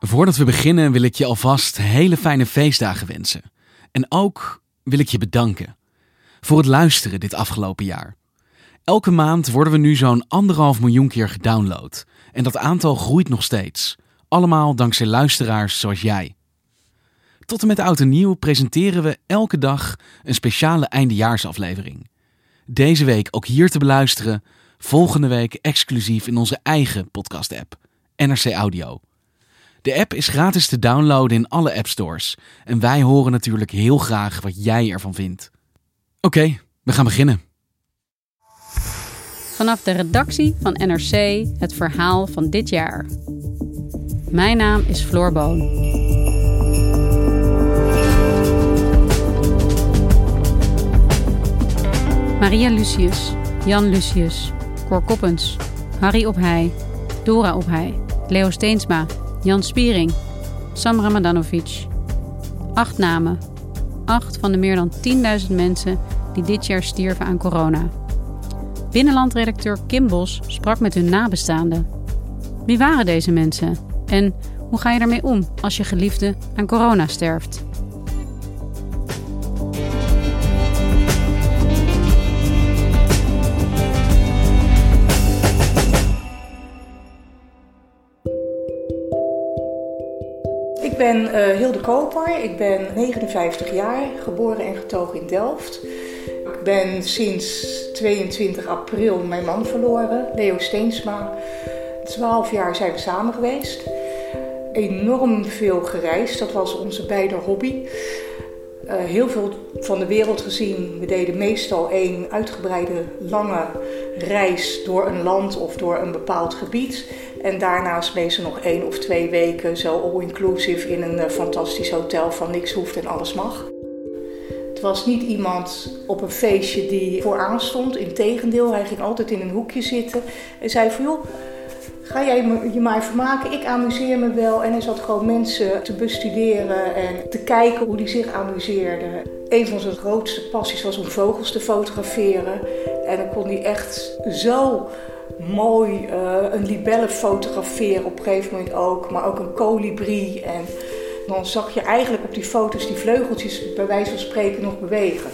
Voordat we beginnen wil ik je alvast hele fijne feestdagen wensen. En ook wil ik je bedanken voor het luisteren dit afgelopen jaar. Elke maand worden we nu zo'n anderhalf miljoen keer gedownload. En dat aantal groeit nog steeds. Allemaal dankzij luisteraars zoals jij. Tot en met oud en nieuw presenteren we elke dag een speciale eindejaarsaflevering. Deze week ook hier te beluisteren, volgende week exclusief in onze eigen podcast-app, NRC Audio. De app is gratis te downloaden in alle appstores en wij horen natuurlijk heel graag wat jij ervan vindt. Oké, we gaan beginnen. Vanaf de redactie van NRC het verhaal van dit jaar. Mijn naam is Floor Boon. Maria Lucius, Jan Lucius, Cor Koppens, Harry Ophij, Dora Ophij, Leo Steensma, Jan Spiering, Sam Ramadanovic. Acht namen. Acht van de meer dan 10.000 mensen die dit jaar stierven aan corona. Binnenlandredacteur Kim Bos sprak met hun nabestaanden. Wie waren deze mensen? En hoe ga je ermee om als je geliefde aan corona sterft? Ben uh, Hilde Koper, ik ben 59 jaar, geboren en getogen in Delft. Ik ben sinds 22 april mijn man verloren, Leo Steensma. 12 jaar zijn we samen geweest. Enorm veel gereisd, dat was onze beide hobby. Uh, heel veel van de wereld gezien. We deden meestal één uitgebreide lange reis door een land of door een bepaald gebied. En daarnaast meestal nog één of twee weken zo all-inclusive in een uh, fantastisch hotel van niks hoeft en alles mag. Het was niet iemand op een feestje die vooraan stond. Integendeel, hij ging altijd in een hoekje zitten en zei van joh, ga jij je maar vermaken, ik amuseer me wel. En hij zat gewoon mensen te bestuderen en te kijken hoe die zich amuseerden. Een van zijn grootste passies was om vogels te fotograferen. En dan kon hij echt zo mooi uh, een libelle fotograferen op een gegeven moment ook. Maar ook een kolibrie. En dan zag je eigenlijk op die foto's die vleugeltjes bij wijze van spreken nog bewegen.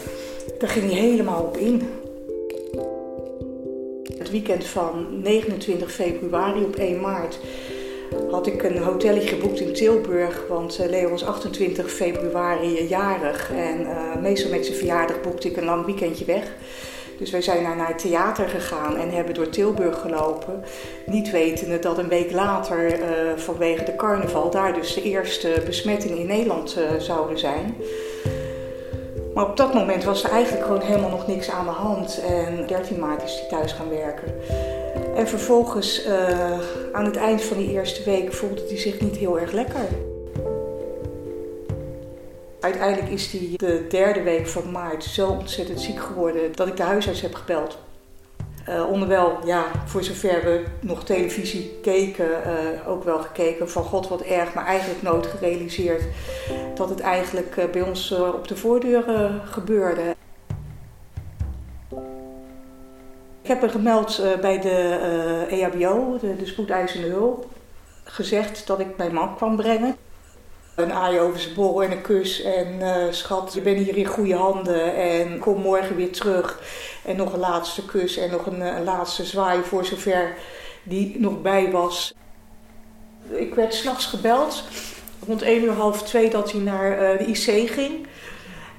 Daar ging hij helemaal op in. Het weekend van 29 februari op 1 maart had ik een hotelletje geboekt in Tilburg. Want Leo was 28 februari jarig. En uh, meestal met zijn verjaardag boekte ik een lang weekendje weg. Dus wij zijn naar, het theater gegaan en hebben door Tilburg gelopen. Niet wetende dat een week later uh, vanwege de carnaval daar dus de eerste besmettingen in Nederland uh, zouden zijn. Maar op dat moment was er eigenlijk gewoon helemaal nog niks aan de hand. En 13 maart is hij thuis gaan werken. En vervolgens, uh, aan het eind van die eerste week, voelde hij zich niet heel erg lekker. Uiteindelijk is hij de derde week van maart zo ontzettend ziek geworden dat ik de huisarts heb gebeld. Uh, onderwijl, ja, voor zover we nog televisie keken, uh, ook wel gekeken van god wat erg, maar eigenlijk nooit gerealiseerd dat het eigenlijk uh, bij ons op de voordeur gebeurde. Ik heb er gemeld bij de EHBO, de, de spoedeisende hulp, gezegd dat ik mijn man kwam brengen. Een aai over zijn borrel en een kus. En uh, schat, je bent hier in goede handen. En kom morgen weer terug. En nog een laatste kus en nog een, een laatste zwaai voor zover die nog bij was. Ik werd s'nachts gebeld. Rond 1 uur half twee dat hij naar uh, de IC ging.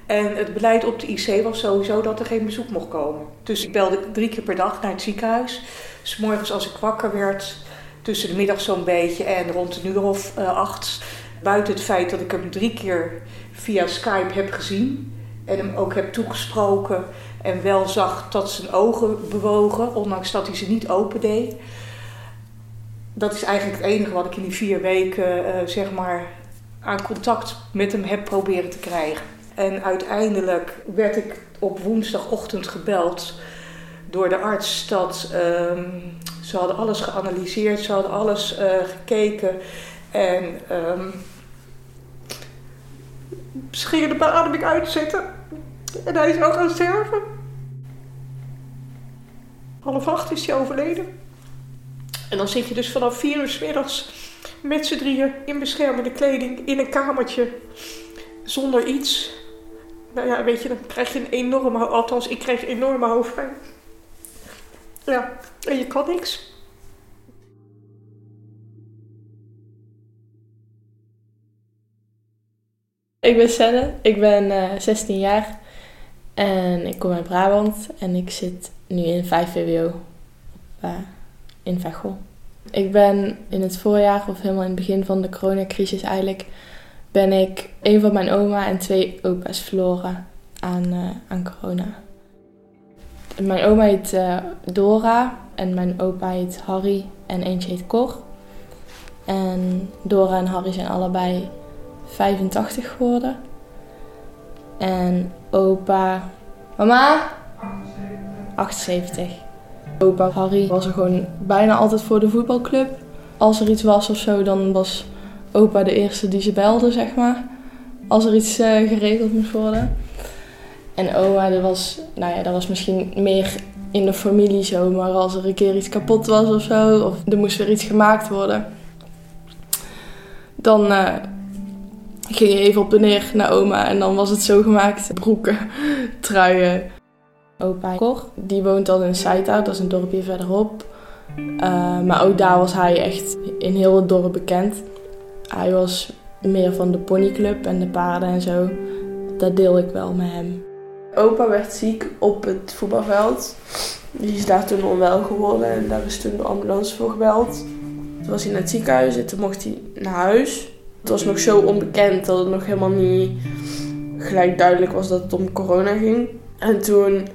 En het beleid op de IC was sowieso dat er geen bezoek mocht komen. Dus ik belde drie keer per dag naar het ziekenhuis. S morgens als ik wakker werd, tussen de middag zo'n beetje en rond een uur of acht. Buiten het feit dat ik hem drie keer via Skype heb gezien en hem ook heb toegesproken en wel zag dat zijn ogen bewogen, ondanks dat hij ze niet open deed. Dat is eigenlijk het enige wat ik in die vier weken uh, zeg maar aan contact met hem heb proberen te krijgen. En uiteindelijk werd ik op woensdagochtend gebeld door de arts dat um, ze hadden alles geanalyseerd, ze hadden alles uh, gekeken en um, ze gingen de beademing uitzetten en hij zou gaan sterven. Half acht is hij overleden. En dan zit je dus vanaf vier uur s met z'n drieën in beschermende kleding in een kamertje zonder iets. Nou ja, weet je, dan krijg je een enorme, althans ik kreeg enorme hoofdpijn. Ja, en je kan niks. Ik ben Senne, ik ben uh, eh, 16 jaar en ik kom uit Brabant en ik zit nu in 5 VWO op, uh, in Veghel. Ik ben in het voorjaar, of helemaal in het begin van de coronacrisis eigenlijk, ben ik een van mijn oma en twee opa's verloren aan, uh, aan corona. Mijn oma heet Dora en mijn opa heet Harry en eentje heet Cor. En Dora en Harry zijn allebei 85 geworden. En opa... Mama? 78. Opa Harry was er gewoon bijna altijd voor de voetbalclub. Als er iets was of zo, dan was opa de eerste die ze belde, zeg maar. Als er iets uh, geregeld moest worden. En oma, dat was, nou ja, dat was misschien meer in de familie zo. Maar als er een keer iets kapot was of zo, of er moest weer iets gemaakt worden. Dan uh, ging je even op en neer naar oma en dan was het zo gemaakt. Broeken, truien. Opa Cor, die woont dan in Saita, dat is een dorpje verderop. Uh, maar ook daar was hij echt in heel het dorp bekend. Hij was meer van de ponyclub en de paarden en zo. Dat deel ik wel met hem. Opa werd ziek op het voetbalveld. Die is daar toen onwel geworden en daar is toen de ambulance voor gebeld. Toen was hij naar het ziekenhuis en toen mocht hij naar huis. Het was nog zo onbekend dat het nog helemaal niet gelijk duidelijk was dat het om corona ging. En toen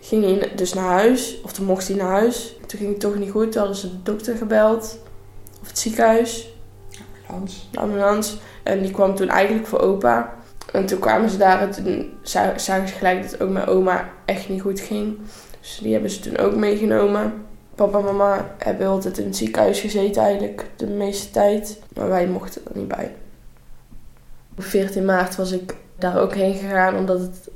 ging hij dus naar huis, of toen mocht hij naar huis. Toen ging het toch niet goed, toen hadden ze de dokter gebeld, of het ziekenhuis. Ambulance. De ambulance. En die kwam toen eigenlijk voor opa. En toen kwamen ze daar en toen zagen ze gelijk dat ook mijn oma echt niet goed ging. Dus die hebben ze toen ook meegenomen. Papa en mama hebben altijd in het ziekenhuis gezeten eigenlijk de meeste tijd. Maar wij mochten er niet bij. Op 14 maart was ik daar ook heen gegaan omdat het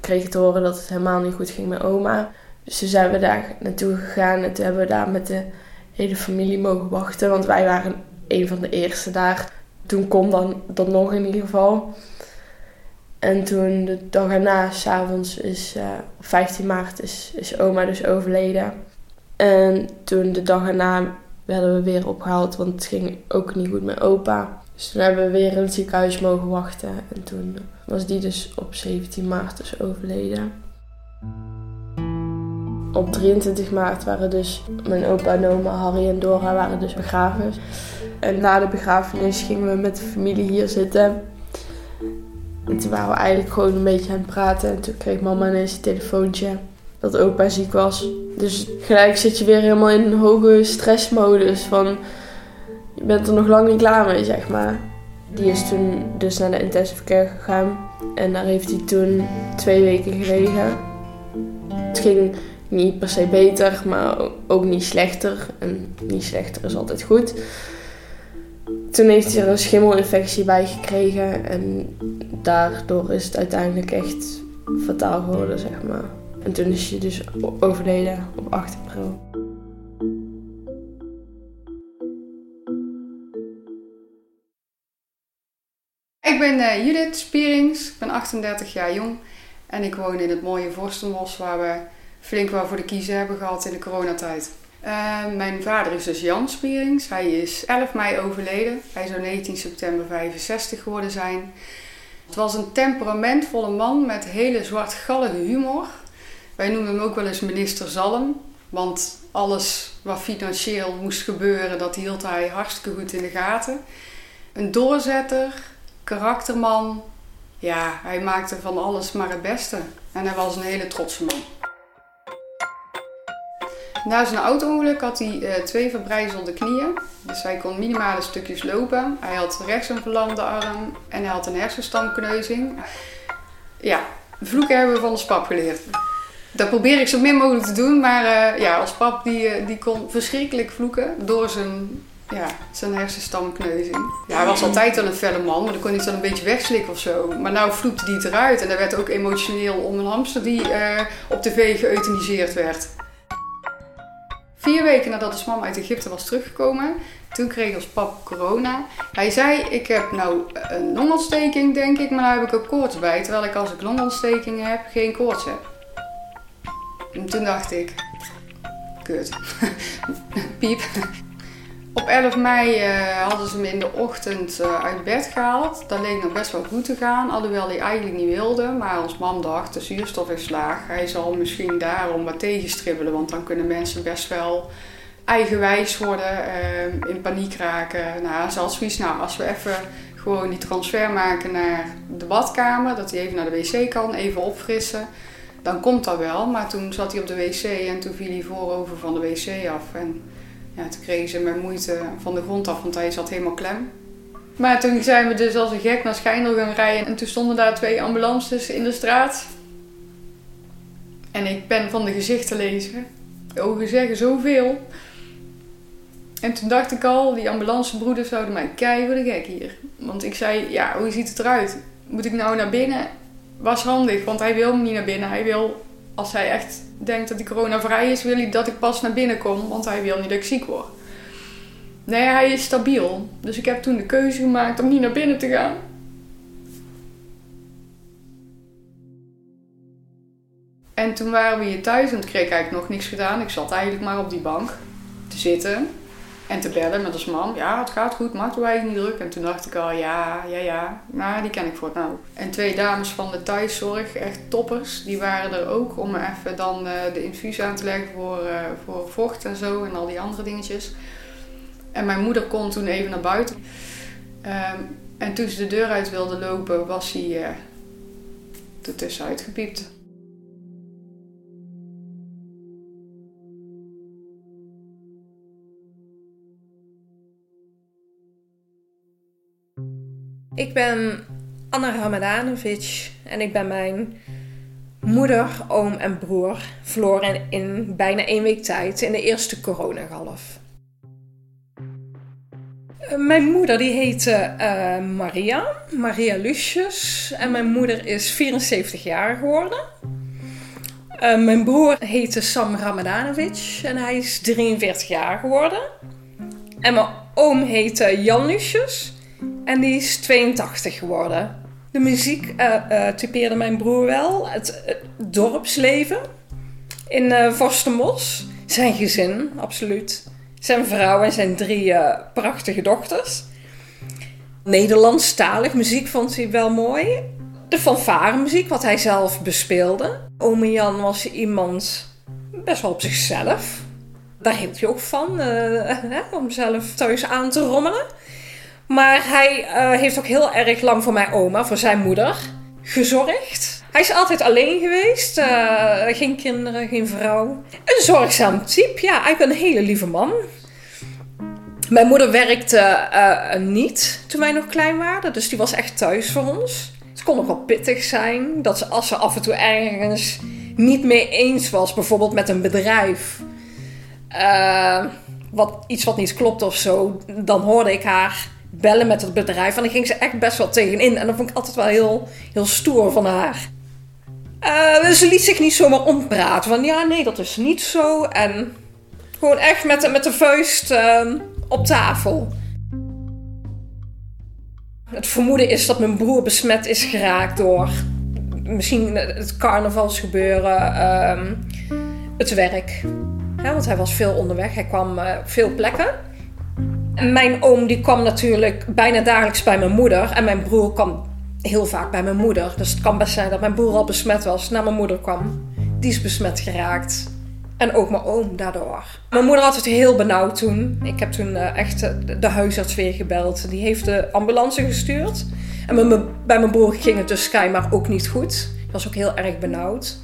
kreeg te horen dat het helemaal niet goed ging met oma. Dus toen zijn we daar naartoe gegaan en toen hebben we daar met de hele familie mogen wachten. Want wij waren een van de eerste daar. Toen kon dan dat nog in ieder geval. En toen de dag erna, s'avonds, is uh, op 15 maart, is, is oma dus overleden. En toen de dag erna werden we weer opgehaald, want het ging ook niet goed met opa. Dus toen hebben we weer in het ziekenhuis mogen wachten. En toen was die dus op 17 maart dus overleden. Op 23 maart waren dus mijn opa en oma, Harry en Dora waren dus begraven. En na de begrafenis gingen we met de familie hier zitten. En toen waren we eigenlijk gewoon een beetje aan het praten. En toen kreeg mama ineens een telefoontje dat opa ziek was. Dus gelijk zit je weer helemaal in een hoge stressmodus van... Je bent er nog lang niet klaar mee, zeg maar. Die is toen dus naar de intensive care gegaan. En daar heeft hij toen twee weken gelegen. Het ging niet per se beter, maar ook niet slechter. En niet slechter is altijd goed. Toen heeft hij er een schimmelinfectie bij gekregen. En daardoor is het uiteindelijk echt fataal geworden, zeg maar. En toen is hij dus overleden op 8 april. Ik ben uh, Judith Spierings, ik ben 38 jaar jong en ik woon in het mooie Vorstenbos waar we flink wel voor de kiezen hebben gehad in de coronatijd. Uh, mijn vader is dus Jan Spierings, hij is 11 mei overleden, hij zou 19 september 65 geworden zijn. Het was een temperamentvolle man met hele zwartgallige humor. Wij noemen hem ook wel eens minister Zalm. Want alles wat financieel moest gebeuren, dat hield hij hartstikke goed in de gaten. Een doorzetter, karakterman. Ja, hij maakte van alles maar het beste. En hij was een hele trotse man. Na zijn auto-ongeluk had hij uh, twee verbrijzelde knieën. Dus hij kon minimale stukjes lopen. Hij had rechts een verlamde arm en hij had een hersenstamkneuzing. Ja, vloeken hebben we van de spap geleerd. Dat probeer ik zo min mogelijk te doen, maar uh, ja, als pap die, uh, die kon verschrikkelijk vloeken door zijn, ja, zijn hersenstamkneuzing. Ja, hij was altijd wel een felle man, maar dan kon hij het dan een beetje wegslikken of zo. Maar nou vloekte hij het eruit en hij werd ook emotioneel om een hamster die uh, op tv geëuthaniseerd werd. Vier weken nadat de mam uit Egypte was teruggekomen, toen kreeg ons pap corona. Hij zei, ik heb nou een longontsteking denk ik, maar nou heb ik ook koorts bij. Terwijl ik als ik longontsteking heb, geen koorts heb. En toen dacht ik, kut, piep. Op 11 mei uh, hadden ze me in de ochtend uh, uit bed gehaald. Dat leek nog best wel goed te gaan, alhoewel hij eigenlijk niet wilde. Maar ons mam dacht, de zuurstof is laag. Hij zal misschien daarom wat tegenstribbelen, want dan kunnen mensen best wel eigenwijs worden, uh, in paniek raken. Nou, zelfs zoiets, nou, als we even gewoon die transfer maken naar de badkamer, dat hij even naar de wc kan, even opfrissen dan komt dat wel. Maar toen zat hij op de wc en toen viel hij voorover van de wc af. En ja, toen kregen ze met moeite van de grond af, want hij zat helemaal klem. Maar toen zijn we dus als een gek naar Schijndel gaan rijden. En toen stonden daar twee ambulances in de straat. En ik ben van de gezichten lezen. De ogen zeggen zoveel. En toen dacht ik al, die ambulancebroeders zouden mij voor de gek hier. Want ik zei, ja, hoe ziet het eruit? Moet ik nou naar binnen? Was handig, want hij wil niet naar binnen. Hij wil, als hij echt denkt dat hij corona vrij is, wil hij dat ik pas naar binnen kom, want hij wil niet dat ik ziek word. Nee, hij is stabiel. Dus ik heb toen de keuze gemaakt om niet naar binnen te gaan. En toen waren we hier thuis en kreeg eigenlijk nog niks gedaan. Ik zat eigenlijk maar op die bank te zitten. En te bellen met ons mam. Ja, het gaat goed, maakt eigenlijk niet druk. En toen dacht ik al, ja, ja, ja. Nou, die ken ik voor het nou. En twee dames van de thuiszorg, echt toppers. Die waren er ook om even dan uh, de infuus aan te leggen voor, uh, voor vocht en zo. En al die andere dingetjes. En mijn moeder kon toen even naar buiten. Um, en toen ze de deur uit wilde lopen, was hij uh, ertussen uitgepiept. Ik ben Anna Ramadanovic en ik ben mijn moeder, oom en broer verloren in bijna één week tijd in de eerste coronagolf. Mijn moeder die heette uh, Maria, Maria Lucius en mijn moeder is 74 jaar geworden. Uh, mijn broer heette Sam Ramadanovic en hij is 43 jaar geworden. En mijn oom heette Jan Lucius en die is 82 geworden. De muziek uh, uh, typeerde mijn broer wel. Het, het dorpsleven in uh, Vorstenbos. Zijn gezin, absoluut. Zijn vrouw en zijn drie prachtige dochters. Nederlandstalig muziek vond hij wel mooi. De fanfaremuziek, wat hij zelf bespeelde. Ome Jan was iemand best wel op zichzelf. Daar hield hij ook van, hè, om zelf thuis aan te rommelen. Maar hij uh, heeft ook heel erg lang voor mijn oma, voor zijn moeder, gezorgd. Hij is altijd alleen geweest. Uh, geen kinderen, geen vrouw. Een zorgzaam type, ja, eigenlijk een hele lieve man. Mijn moeder werkte uh, niet toen wij nog klein waren, dus die was echt thuis voor ons. Het kon ook wel pittig zijn dat ze, als ze af en toe ergens niet mee eens was, bijvoorbeeld met een bedrijf, wat, iets wat niet klopt of zo, dan hoorde ik haar bellen met het bedrijf. En dan ging ze echt best wel tegenin. En dat vond ik altijd wel heel, heel stoer van haar. Uh, ze liet zich niet zomaar ompraten. Van ja, nee, dat is niet zo. En gewoon echt met, de, met de vuist uh, op tafel. Het vermoeden is dat mijn broer besmet is geraakt door misschien het carnavalsgebeuren, uh, het werk. Ja, want hij was veel onderweg, hij kwam op veel plekken. Mijn oom die kwam natuurlijk bijna dagelijks bij mijn moeder. En mijn broer kwam heel vaak bij mijn moeder. Dus het kan best zijn dat mijn broer al besmet was, naar mijn moeder kwam. Die is besmet geraakt. En ook mijn oom daardoor. Mijn moeder had het heel benauwd toen. Ik heb toen uh, echt de huisarts weer gebeld. Die heeft de ambulance gestuurd. En bij mijn, bij mijn broer ging het dus schijnbaar ook niet goed. Hij was ook heel erg benauwd.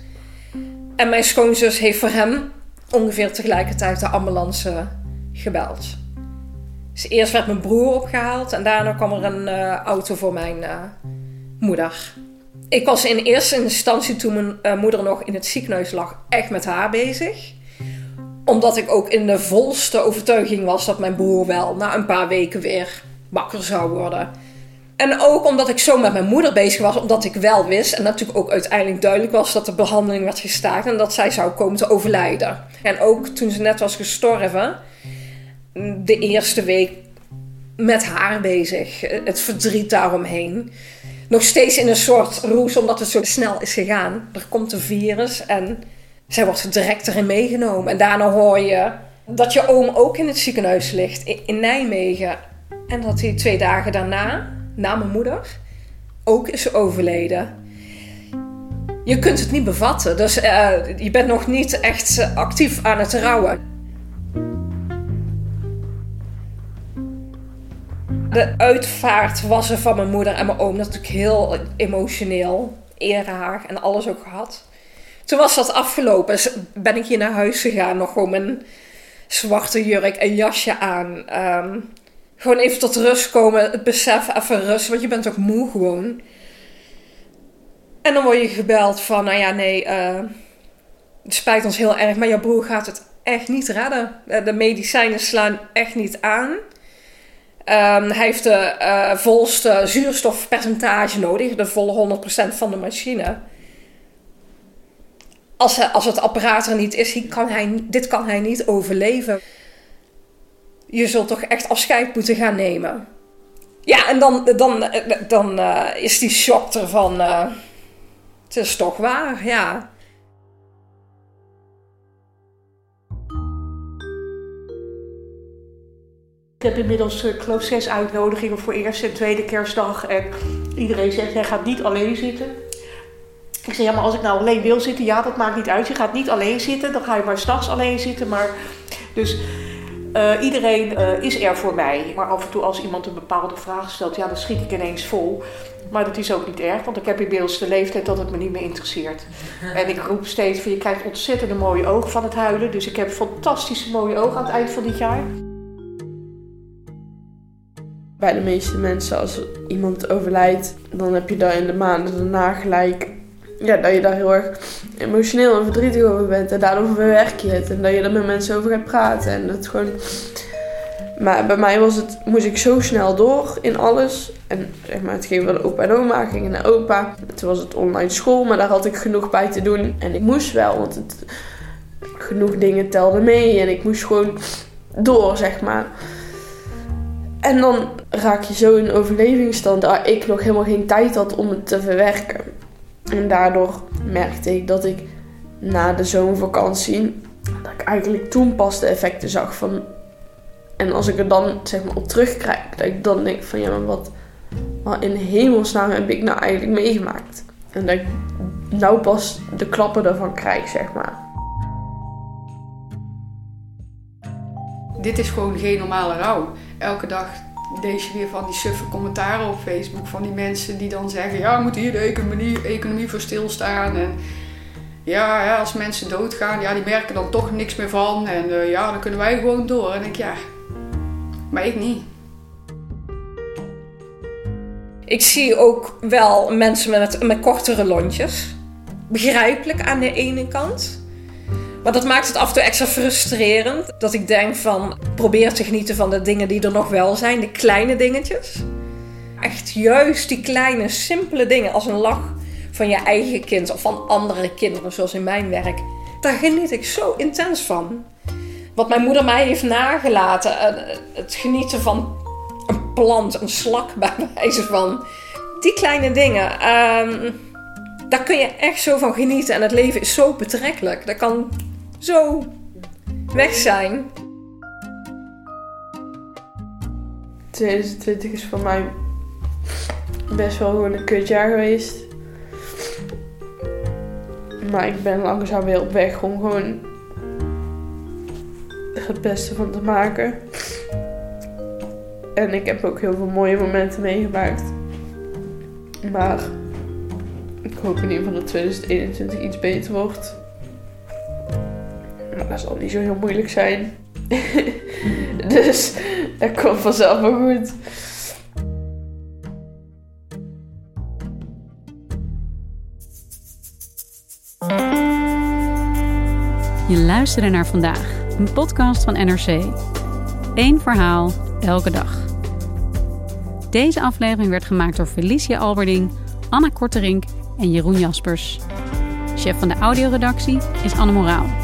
En mijn schoonzus heeft voor hem ongeveer tegelijkertijd de ambulance gebeld. Dus eerst werd mijn broer opgehaald en daarna kwam er een uh, auto voor mijn uh, moeder. Ik was in eerste instantie, toen mijn uh, moeder nog in het ziekenhuis lag, echt met haar bezig. Omdat ik ook in de volste overtuiging was dat mijn broer wel na een paar weken weer wakker zou worden. En ook omdat ik zo met mijn moeder bezig was, omdat ik wel wist en natuurlijk ook uiteindelijk duidelijk was dat de behandeling werd gestaakt en dat zij zou komen te overlijden. En ook toen ze net was gestorven, de eerste week met haar bezig, het verdriet daaromheen. Nog steeds in een soort roes, omdat het zo snel is gegaan. Er komt een virus en zij wordt direct erin meegenomen. En daarna hoor je dat je oom ook in het ziekenhuis ligt in Nijmegen. En dat hij twee dagen daarna na mijn moeder ook is overleden. Je kunt het niet bevatten, dus uh, je bent nog niet echt actief aan het rouwen. De uitvaart was er van mijn moeder en mijn oom natuurlijk heel emotioneel. Erehaag en alles ook gehad. Toen was dat afgelopen. Ben ik hier naar huis gegaan, nog gewoon mijn zwarte jurk en jasje aan. Um, gewoon even tot rust komen, het besef, even rust, want je bent ook moe gewoon. En dan word je gebeld van, nou ja, nee, uh, het spijt ons heel erg, maar jouw broer gaat het echt niet redden. De medicijnen slaan echt niet aan. Um, hij heeft de uh, volste zuurstofpercentage nodig, de volle 100% van de machine. Als, als het apparaat er niet is, kan hij, dit kan hij niet overleven je zult toch echt afscheid moeten gaan nemen. Ja, en dan, dan, dan uh, is die shock ervan. Uh, het is toch waar, ja. Ik heb inmiddels, uh, ik zes uitnodigingen voor eerste en tweede kerstdag. En iedereen zegt, jij gaat niet alleen zitten. Ik zeg, ja, maar als ik nou alleen wil zitten, ja, dat maakt niet uit. Je gaat niet alleen zitten, dan ga je maar s'nachts alleen zitten. Maar, dus uh, iedereen uh, is er voor mij. Maar af en toe als iemand een bepaalde vraag stelt, ja, dan schiet ik ineens vol. Maar dat is ook niet erg, want ik heb inmiddels de leeftijd dat het me niet meer interesseert. En ik roep steeds van, je krijgt ontzettend mooie ogen van het huilen. Dus ik heb fantastische mooie ogen aan het eind van dit jaar. Bij de meeste mensen, als iemand overlijdt, dan heb je daar in de maanden daarna gelijk ja, dat je daar heel erg emotioneel en verdrietig over bent. En daardoor verwerk je het. En dat je er met mensen over gaat praten. En dat gewoon... Maar bij mij was het, moest ik zo snel door in alles. En zeg maar, het ging van opa en oma, ging naar opa. Toen was het online school, maar daar had ik genoeg bij te doen. En ik moest wel, want het, genoeg dingen telden mee. En ik moest gewoon door, zeg maar. En dan raak je zo in overlevingsstand dat ik nog helemaal geen tijd had om het te verwerken. En daardoor merkte ik dat ik na de zomervakantie, dat ik eigenlijk toen pas de effecten zag van. En als ik er dan zeg maar op terugkijk, dat ik dan denk van ja, maar wat, wat in hemelsnaam heb ik nou eigenlijk meegemaakt? En dat ik nou pas de klappen ervan krijg, zeg maar. Dit is gewoon geen normale rouw. Elke dag lees je weer van die suffe commentaren op Facebook van die mensen die dan zeggen: ja, we moeten hier de economie, voor stilstaan. En ja, als mensen doodgaan, ja, die merken dan toch niks meer van. En uh, ja, dan kunnen wij gewoon door. En ik, ja, maar ik niet. Ik zie ook wel mensen met, met kortere lontjes. Begrijpelijk aan de ene kant. Maar dat maakt het af en toe extra frustrerend. Dat ik denk van, probeer te genieten van de dingen die er nog wel zijn. De kleine dingetjes. Echt juist die kleine, simpele dingen als een lach van je eigen kind of van andere kinderen, zoals in mijn werk. Daar geniet ik zo intens van. Wat mijn moeder mij heeft nagelaten. Eh, het genieten van een plant, een slak bij wijze van. Die kleine dingen. Um, daar kun je echt zo van genieten. En het leven is zo betrekkelijk. Dat kan zo weg zijn. 2020 is voor mij best wel gewoon een kutjaar geweest. Maar ik ben langzaam weer op weg om gewoon het beste van te maken. En ik heb ook heel veel mooie momenten meegemaakt. Maar ik hoop in ieder geval dat 2021 iets beter wordt. Dat zal niet zo heel moeilijk zijn. dus dat komt vanzelf wel goed. Je luisterde naar vandaag, een podcast van NRC. Eén verhaal, elke dag. Deze aflevering werd gemaakt door Felicia Alberding, Anna Korterink en Jeroen Jaspers. Chef van de audioredactie is Anne Moraal.